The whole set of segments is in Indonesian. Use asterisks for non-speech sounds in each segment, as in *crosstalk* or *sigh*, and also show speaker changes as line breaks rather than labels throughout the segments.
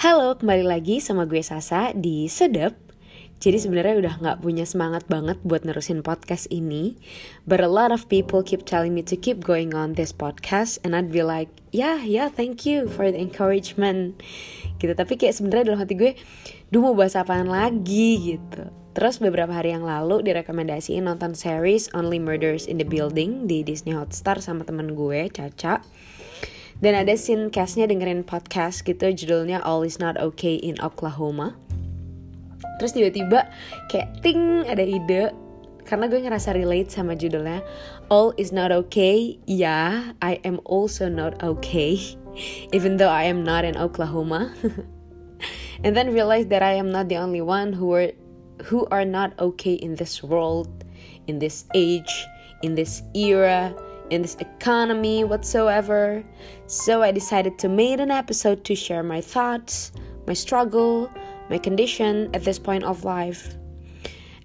Halo, kembali lagi sama gue Sasa di Sedep. Jadi sebenarnya udah nggak punya semangat banget buat nerusin podcast ini. But a lot of people keep telling me to keep going on this podcast, and I'd be like, yeah, yeah, thank you for the encouragement. Gitu. Tapi kayak sebenarnya dalam hati gue, duh mau bahas apaan lagi gitu. Terus beberapa hari yang lalu direkomendasiin nonton series Only Murders in the Building di Disney Hotstar sama temen gue, Caca. Dan ada scene castnya dengerin podcast gitu judulnya All Is Not Okay in Oklahoma. Terus tiba-tiba kayak ting ada ide karena gue ngerasa relate sama judulnya All is not okay. Yeah, I am also not okay. *laughs* Even though I am not in Oklahoma. *laughs* and then realize that I am not the only one who are who are not okay in this world, in this age, in this era, in this economy whatsoever. So I decided to make an episode to share my thoughts, my struggle, my condition at this point of life.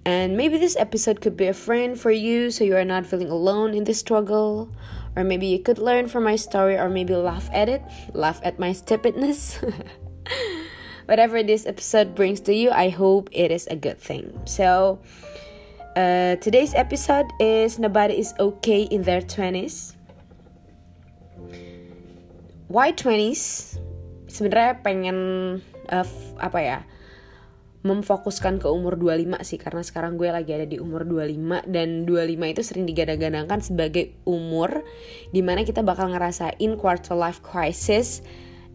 And maybe this episode could be a friend for you so you are not feeling alone in this struggle. Or maybe you could learn from my story or maybe laugh at it, laugh at my stupidness. *laughs* Whatever this episode brings to you, I hope it is a good thing. So, uh, today's episode is Nobody is Okay in Their 20s. Why 20s? Sebenarnya pengen uh, apa ya? memfokuskan ke umur 25 sih karena sekarang gue lagi ada di umur 25 dan 25 itu sering digadang-gadangkan sebagai umur di mana kita bakal ngerasain quarter life crisis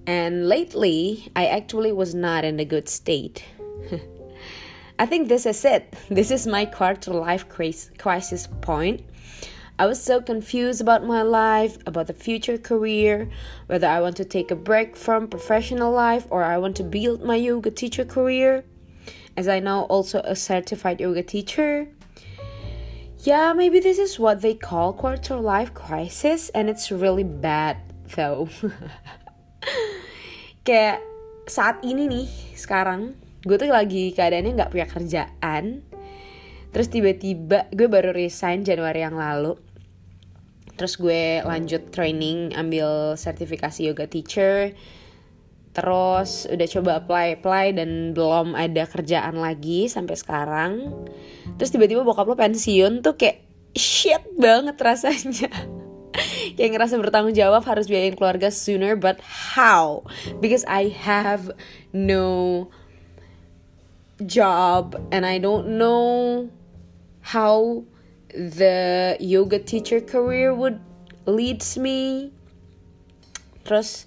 and lately I actually was not in a good state. *laughs* I think this is it. *laughs* This is my quarter life crisis point. I was so confused about my life, about the future career, whether I want to take a break from professional life or I want to build my yoga teacher career as I now also a certified yoga teacher. Yeah, maybe this is what they call quarter life crisis and it's really bad though. *laughs* Kayak saat ini nih sekarang gue tuh lagi keadaannya nggak punya kerjaan. Terus tiba-tiba gue baru resign Januari yang lalu. Terus gue lanjut training ambil sertifikasi yoga teacher terus udah coba apply apply dan belum ada kerjaan lagi sampai sekarang terus tiba-tiba bokap lo pensiun tuh kayak shit banget rasanya *laughs* kayak ngerasa bertanggung jawab harus biayain keluarga sooner but how because I have no job and I don't know how the yoga teacher career would leads me. Terus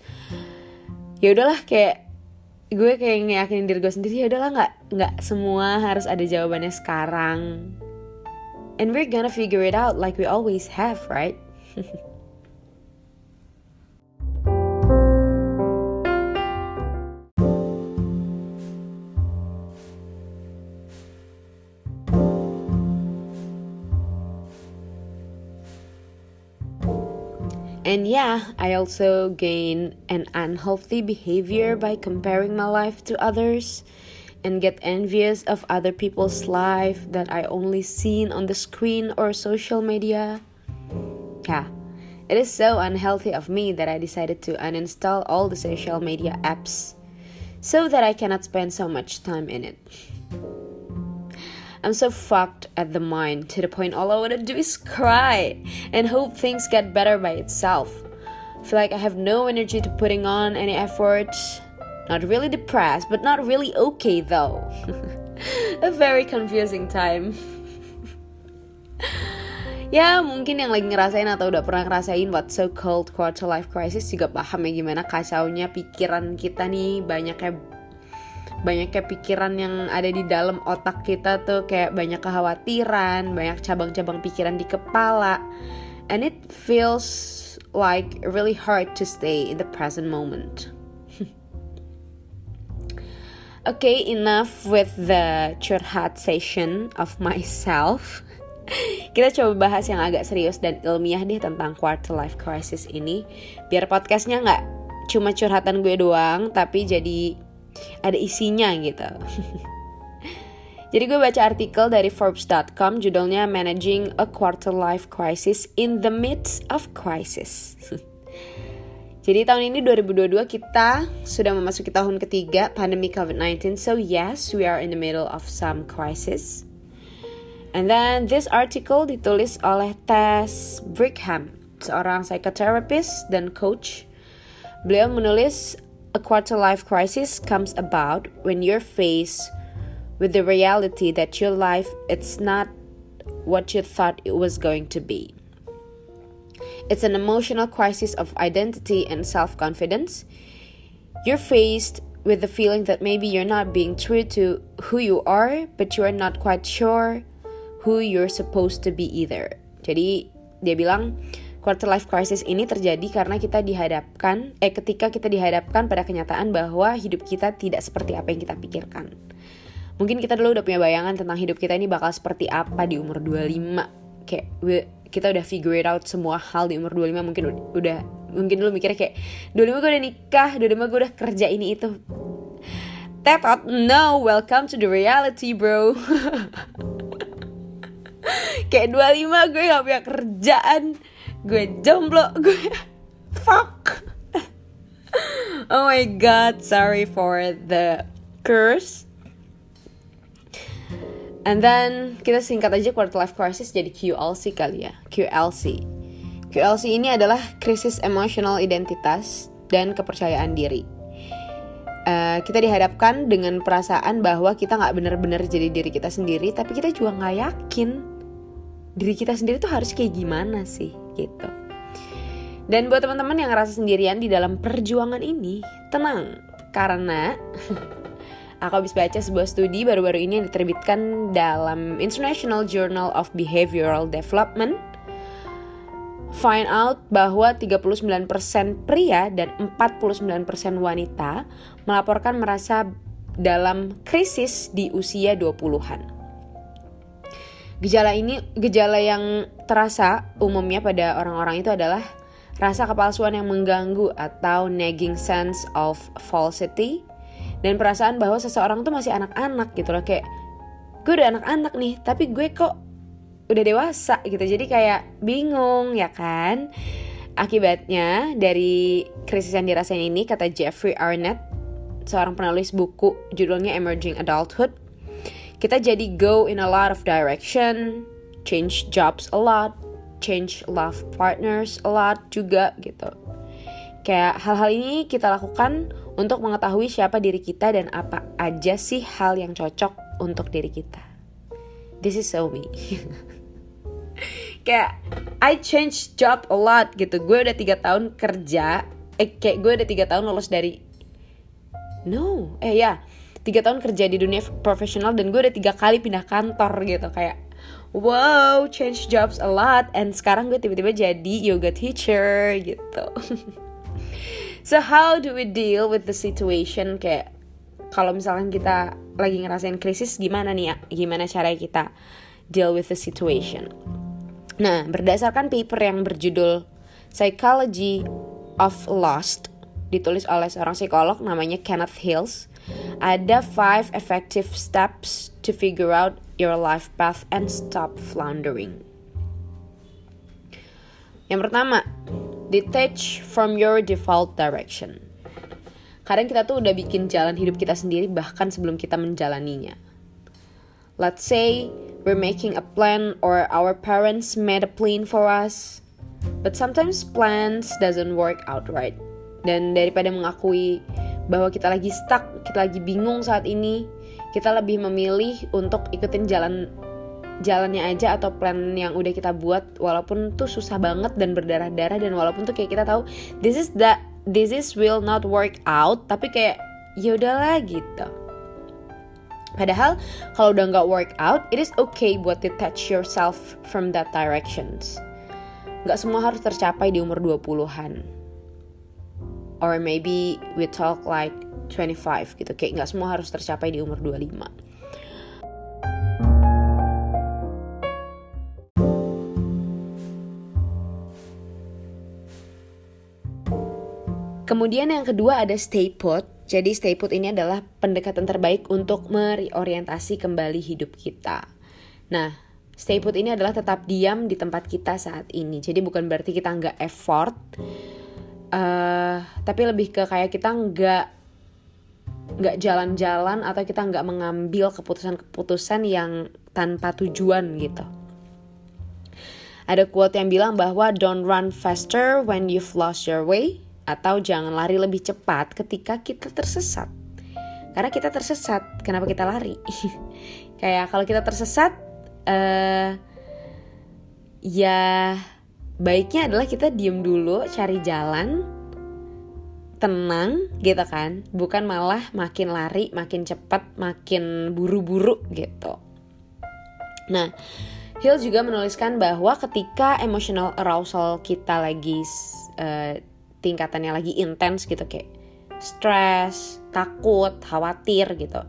ya udahlah kayak gue kayak ngeyakinin diri gue sendiri ya udahlah nggak nggak semua harus ada jawabannya sekarang. And we're gonna figure it out like we always have right *laughs* And yeah, I also gain an unhealthy behavior by comparing my life to others and get envious of other people's life that I only seen on the screen or social media. Yeah, it is so unhealthy of me that I decided to uninstall all the social media apps so that I cannot spend so much time in it. I'm so fucked at the mind to the point all I wanna do is cry and hope things get better by itself. feel like I have no energy to putting on any effort. Not really depressed, but not really okay though. *laughs* A very confusing time. *laughs* ya mungkin yang lagi ngerasain atau udah pernah ngerasain what so called quarter life crisis juga paham ya gimana kacaunya pikiran kita nih banyaknya banyak kayak pikiran yang ada di dalam otak kita tuh kayak banyak kekhawatiran, banyak cabang-cabang pikiran di kepala. And it feels like really hard to stay in the present moment. *laughs* okay, enough with the curhat session of myself. *laughs* Kita coba bahas yang agak serius dan ilmiah deh tentang quarter life crisis ini. Biar podcastnya nggak cuma curhatan gue doang, tapi jadi ada isinya gitu. *laughs* Jadi gue baca artikel dari Forbes.com judulnya Managing a Quarter Life Crisis in the Midst of Crisis. *laughs* Jadi tahun ini 2022 kita sudah memasuki tahun ketiga pandemi COVID-19. So yes, we are in the middle of some crisis. And then this article ditulis oleh Tess Brigham, seorang psychotherapist dan coach. Beliau menulis a quarter life crisis comes about when you're faced with the reality that your life it's not what you thought it was going to be. It's an emotional crisis of identity and self confidence. You're faced with the feeling that maybe you're not being true to who you are, but you are not quite sure who you're supposed to be either. Jadi dia bilang quarter life crisis ini terjadi karena kita dihadapkan eh ketika kita dihadapkan pada kenyataan bahwa hidup kita tidak seperti apa yang kita pikirkan. Mungkin kita dulu udah punya bayangan tentang hidup kita ini bakal seperti apa di umur 25. Kayak kita udah figure it out semua hal di umur 25 mungkin udah mungkin dulu mikirnya kayak 25 gue udah nikah 25 gue udah kerja ini itu Tetot, no, welcome to the reality bro *laughs* Kayak 25 gue gak punya kerjaan Gue jomblo, gue *laughs* Fuck Oh my god, sorry for the curse And then kita singkat aja quarter life crisis jadi QLC kali ya. QLC. QLC ini adalah krisis emosional identitas dan kepercayaan diri. Uh, kita dihadapkan dengan perasaan bahwa kita nggak benar-benar jadi diri kita sendiri, tapi kita juga nggak yakin diri kita sendiri tuh harus kayak gimana sih gitu. Dan buat teman-teman yang ngerasa sendirian di dalam perjuangan ini, tenang karena *laughs* Aku habis baca sebuah studi baru-baru ini yang diterbitkan dalam International Journal of Behavioral Development find out bahwa 39% pria dan 49% wanita melaporkan merasa dalam krisis di usia 20-an. Gejala ini gejala yang terasa umumnya pada orang-orang itu adalah rasa kepalsuan yang mengganggu atau nagging sense of falsity, dan perasaan bahwa seseorang tuh masih anak-anak gitu loh. Kayak gue udah anak-anak nih tapi gue kok udah dewasa gitu. Jadi kayak bingung ya kan? Akibatnya dari krisis yang dirasain ini kata Jeffrey Arnett seorang penulis buku judulnya Emerging Adulthood kita jadi go in a lot of direction change jobs a lot change love partners a lot juga gitu kayak hal-hal ini kita lakukan untuk mengetahui siapa diri kita dan apa aja sih hal yang cocok untuk diri kita. This is so me. *laughs* kayak I change job a lot gitu. Gue udah tiga tahun kerja, eh kayak gue udah tiga tahun lulus dari no, eh ya tiga tahun kerja di dunia profesional dan gue udah tiga kali pindah kantor gitu kayak wow change jobs a lot and sekarang gue tiba-tiba jadi yoga teacher gitu *laughs* So how do we deal with the situation kayak kalau misalkan kita lagi ngerasain krisis gimana nih ya? Gimana cara kita deal with the situation? Nah, berdasarkan paper yang berjudul Psychology of Lost ditulis oleh seorang psikolog namanya Kenneth Hills, ada five effective steps to figure out your life path and stop floundering. Yang pertama, detach from your default direction. Kadang kita tuh udah bikin jalan hidup kita sendiri bahkan sebelum kita menjalaninya. Let's say we're making a plan or our parents made a plan for us. But sometimes plans doesn't work out right. Dan daripada mengakui bahwa kita lagi stuck, kita lagi bingung saat ini, kita lebih memilih untuk ikutin jalan jalannya aja atau plan yang udah kita buat walaupun tuh susah banget dan berdarah-darah dan walaupun tuh kayak kita tahu this is that this is will not work out tapi kayak ya udahlah gitu Padahal kalau udah nggak work out, it is okay buat detach yourself from that directions. Nggak semua harus tercapai di umur 20-an. Or maybe we talk like 25 gitu. Kayak nggak semua harus tercapai di umur 25. Kemudian yang kedua ada stay put. Jadi stay put ini adalah pendekatan terbaik untuk mereorientasi kembali hidup kita. Nah, stay put ini adalah tetap diam di tempat kita saat ini. Jadi bukan berarti kita nggak effort. Uh, tapi lebih ke kayak kita nggak nggak jalan-jalan atau kita nggak mengambil keputusan-keputusan yang tanpa tujuan gitu. Ada quote yang bilang bahwa don't run faster when you've lost your way atau jangan lari lebih cepat ketika kita tersesat. Karena kita tersesat, kenapa kita lari? *laughs* Kayak kalau kita tersesat uh, ya baiknya adalah kita diem dulu, cari jalan, tenang gitu kan, bukan malah makin lari, makin cepat, makin buru-buru gitu. Nah, Hill juga menuliskan bahwa ketika emotional arousal kita lagi uh, tingkatannya lagi intens gitu kayak stres, takut, khawatir gitu.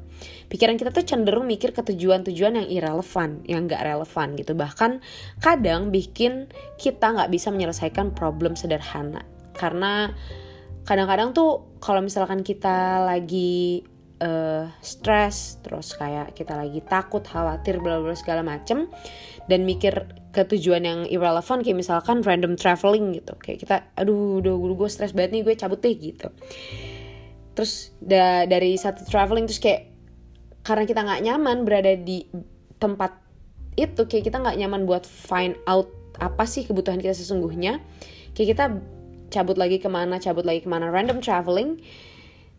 Pikiran kita tuh cenderung mikir ke tujuan-tujuan yang irrelevant, yang gak relevan gitu. Bahkan kadang bikin kita gak bisa menyelesaikan problem sederhana. Karena kadang-kadang tuh kalau misalkan kita lagi uh, stres terus kayak kita lagi takut khawatir bla bla segala macem dan mikir ke tujuan yang irrelevant kayak misalkan random traveling gitu kayak kita aduh udah gue stres banget nih gue cabut deh gitu terus da dari satu traveling terus kayak karena kita nggak nyaman berada di tempat itu kayak kita nggak nyaman buat find out apa sih kebutuhan kita sesungguhnya kayak kita cabut lagi ke mana cabut lagi ke mana random traveling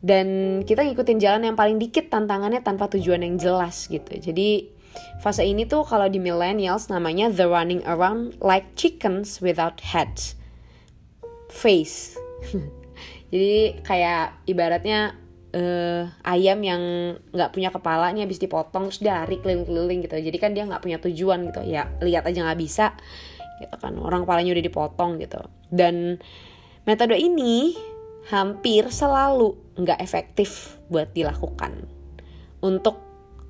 dan kita ngikutin jalan yang paling dikit tantangannya tanpa tujuan yang jelas gitu. Jadi fase ini tuh kalau di millennials namanya the running around like chickens without heads. Face. *laughs* Jadi kayak ibaratnya uh, ayam yang nggak punya kepala nih habis dipotong terus dari keliling-keliling gitu jadi kan dia nggak punya tujuan gitu ya lihat aja nggak bisa gitu kan orang kepalanya udah dipotong gitu dan metode ini hampir selalu nggak efektif buat dilakukan untuk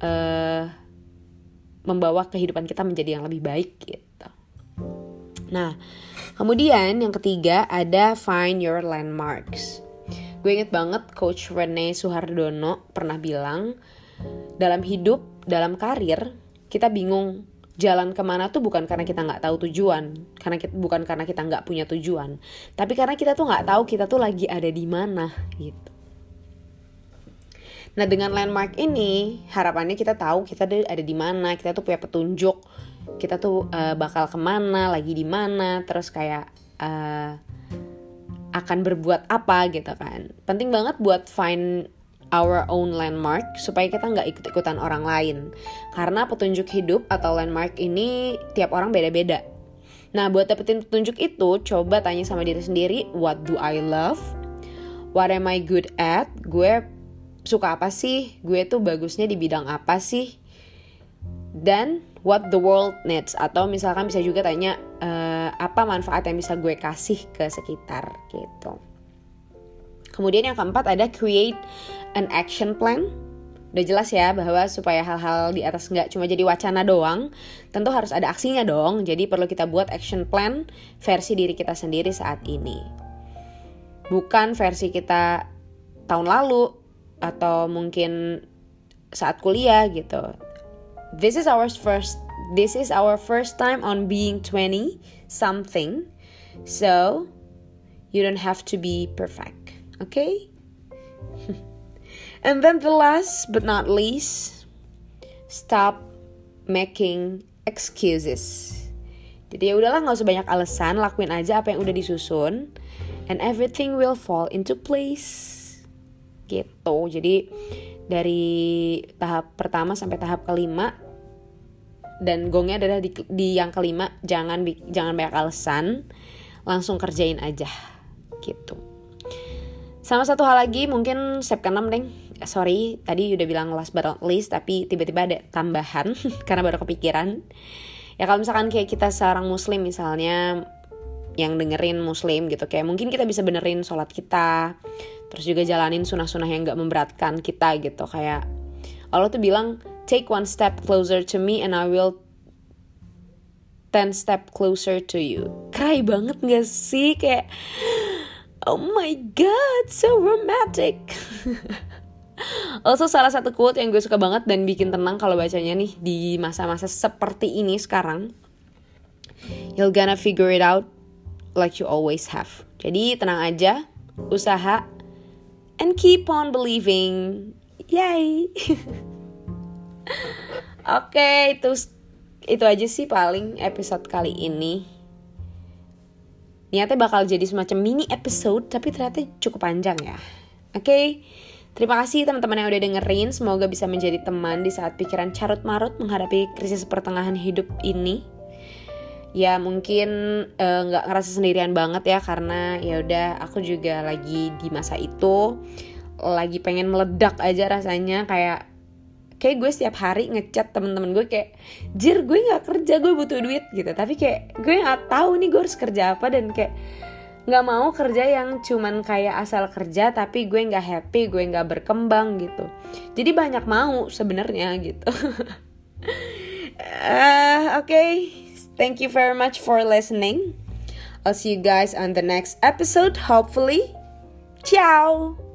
uh, membawa kehidupan kita menjadi yang lebih baik gitu. Nah, kemudian yang ketiga ada find your landmarks. Gue inget banget Coach Rene Suhardono pernah bilang dalam hidup, dalam karir kita bingung jalan ke mana tuh bukan karena kita nggak tahu tujuan, karena kita, bukan karena kita nggak punya tujuan, tapi karena kita tuh nggak tahu kita tuh lagi ada di mana gitu. Nah dengan landmark ini harapannya kita tahu kita ada di mana, kita tuh punya petunjuk, kita tuh uh, bakal ke mana, lagi di mana, terus kayak uh, akan berbuat apa gitu kan. Penting banget buat find our own landmark supaya kita nggak ikut-ikutan orang lain. Karena petunjuk hidup atau landmark ini tiap orang beda-beda. Nah, buat dapetin petunjuk itu, coba tanya sama diri sendiri, what do I love? What am I good at? Gue suka apa sih? Gue tuh bagusnya di bidang apa sih? Dan what the world needs atau misalkan bisa juga tanya uh, apa manfaat yang bisa gue kasih ke sekitar gitu. Kemudian yang keempat ada create an action plan. Udah jelas ya bahwa supaya hal-hal di atas nggak cuma jadi wacana doang, tentu harus ada aksinya dong. Jadi perlu kita buat action plan versi diri kita sendiri saat ini. Bukan versi kita tahun lalu atau mungkin saat kuliah gitu. This is our first this is our first time on being 20 something. So, you don't have to be perfect. Okay? *laughs* And then the last but not least, stop making excuses. Jadi ya udahlah nggak usah banyak alasan, lakuin aja apa yang udah disusun, and everything will fall into place. Gitu. Jadi dari tahap pertama sampai tahap kelima dan gongnya adalah di, di yang kelima jangan jangan banyak alasan langsung kerjain aja gitu. Sama satu hal lagi mungkin step ke-6 deng sorry tadi udah bilang last but not least tapi tiba-tiba ada tambahan *laughs* karena baru kepikiran. Ya kalau misalkan kayak kita seorang muslim misalnya yang dengerin muslim gitu. Kayak mungkin kita bisa benerin sholat kita terus juga jalanin sunah-sunah yang gak memberatkan kita gitu. Kayak Allah tuh bilang take one step closer to me and I will ten step closer to you. Cry banget gak sih? Kayak oh my god so romantic. *laughs* Also salah satu quote yang gue suka banget dan bikin tenang kalau bacanya nih di masa-masa seperti ini sekarang. You're gonna figure it out like you always have. Jadi tenang aja, usaha, and keep on believing. Yay! *laughs* Oke, okay, itu itu aja sih paling episode kali ini. Niatnya bakal jadi semacam mini episode, tapi ternyata cukup panjang ya. Oke, okay? terima kasih teman-teman yang udah dengerin. Semoga bisa menjadi teman di saat pikiran carut-marut menghadapi krisis pertengahan hidup ini. Ya mungkin eh, nggak uh, ngerasa sendirian banget ya karena ya udah aku juga lagi di masa itu lagi pengen meledak aja rasanya kayak kayak gue setiap hari ngechat temen-temen gue kayak jir gue nggak kerja gue butuh duit gitu. Tapi kayak gue nggak tahu nih gue harus kerja apa dan kayak nggak mau kerja yang cuman kayak asal kerja tapi gue nggak happy gue nggak berkembang gitu. Jadi banyak mau sebenarnya gitu. Uh, *laughs* oke. okay. Thank you very much for listening. I'll see you guys on the next episode hopefully. Ciao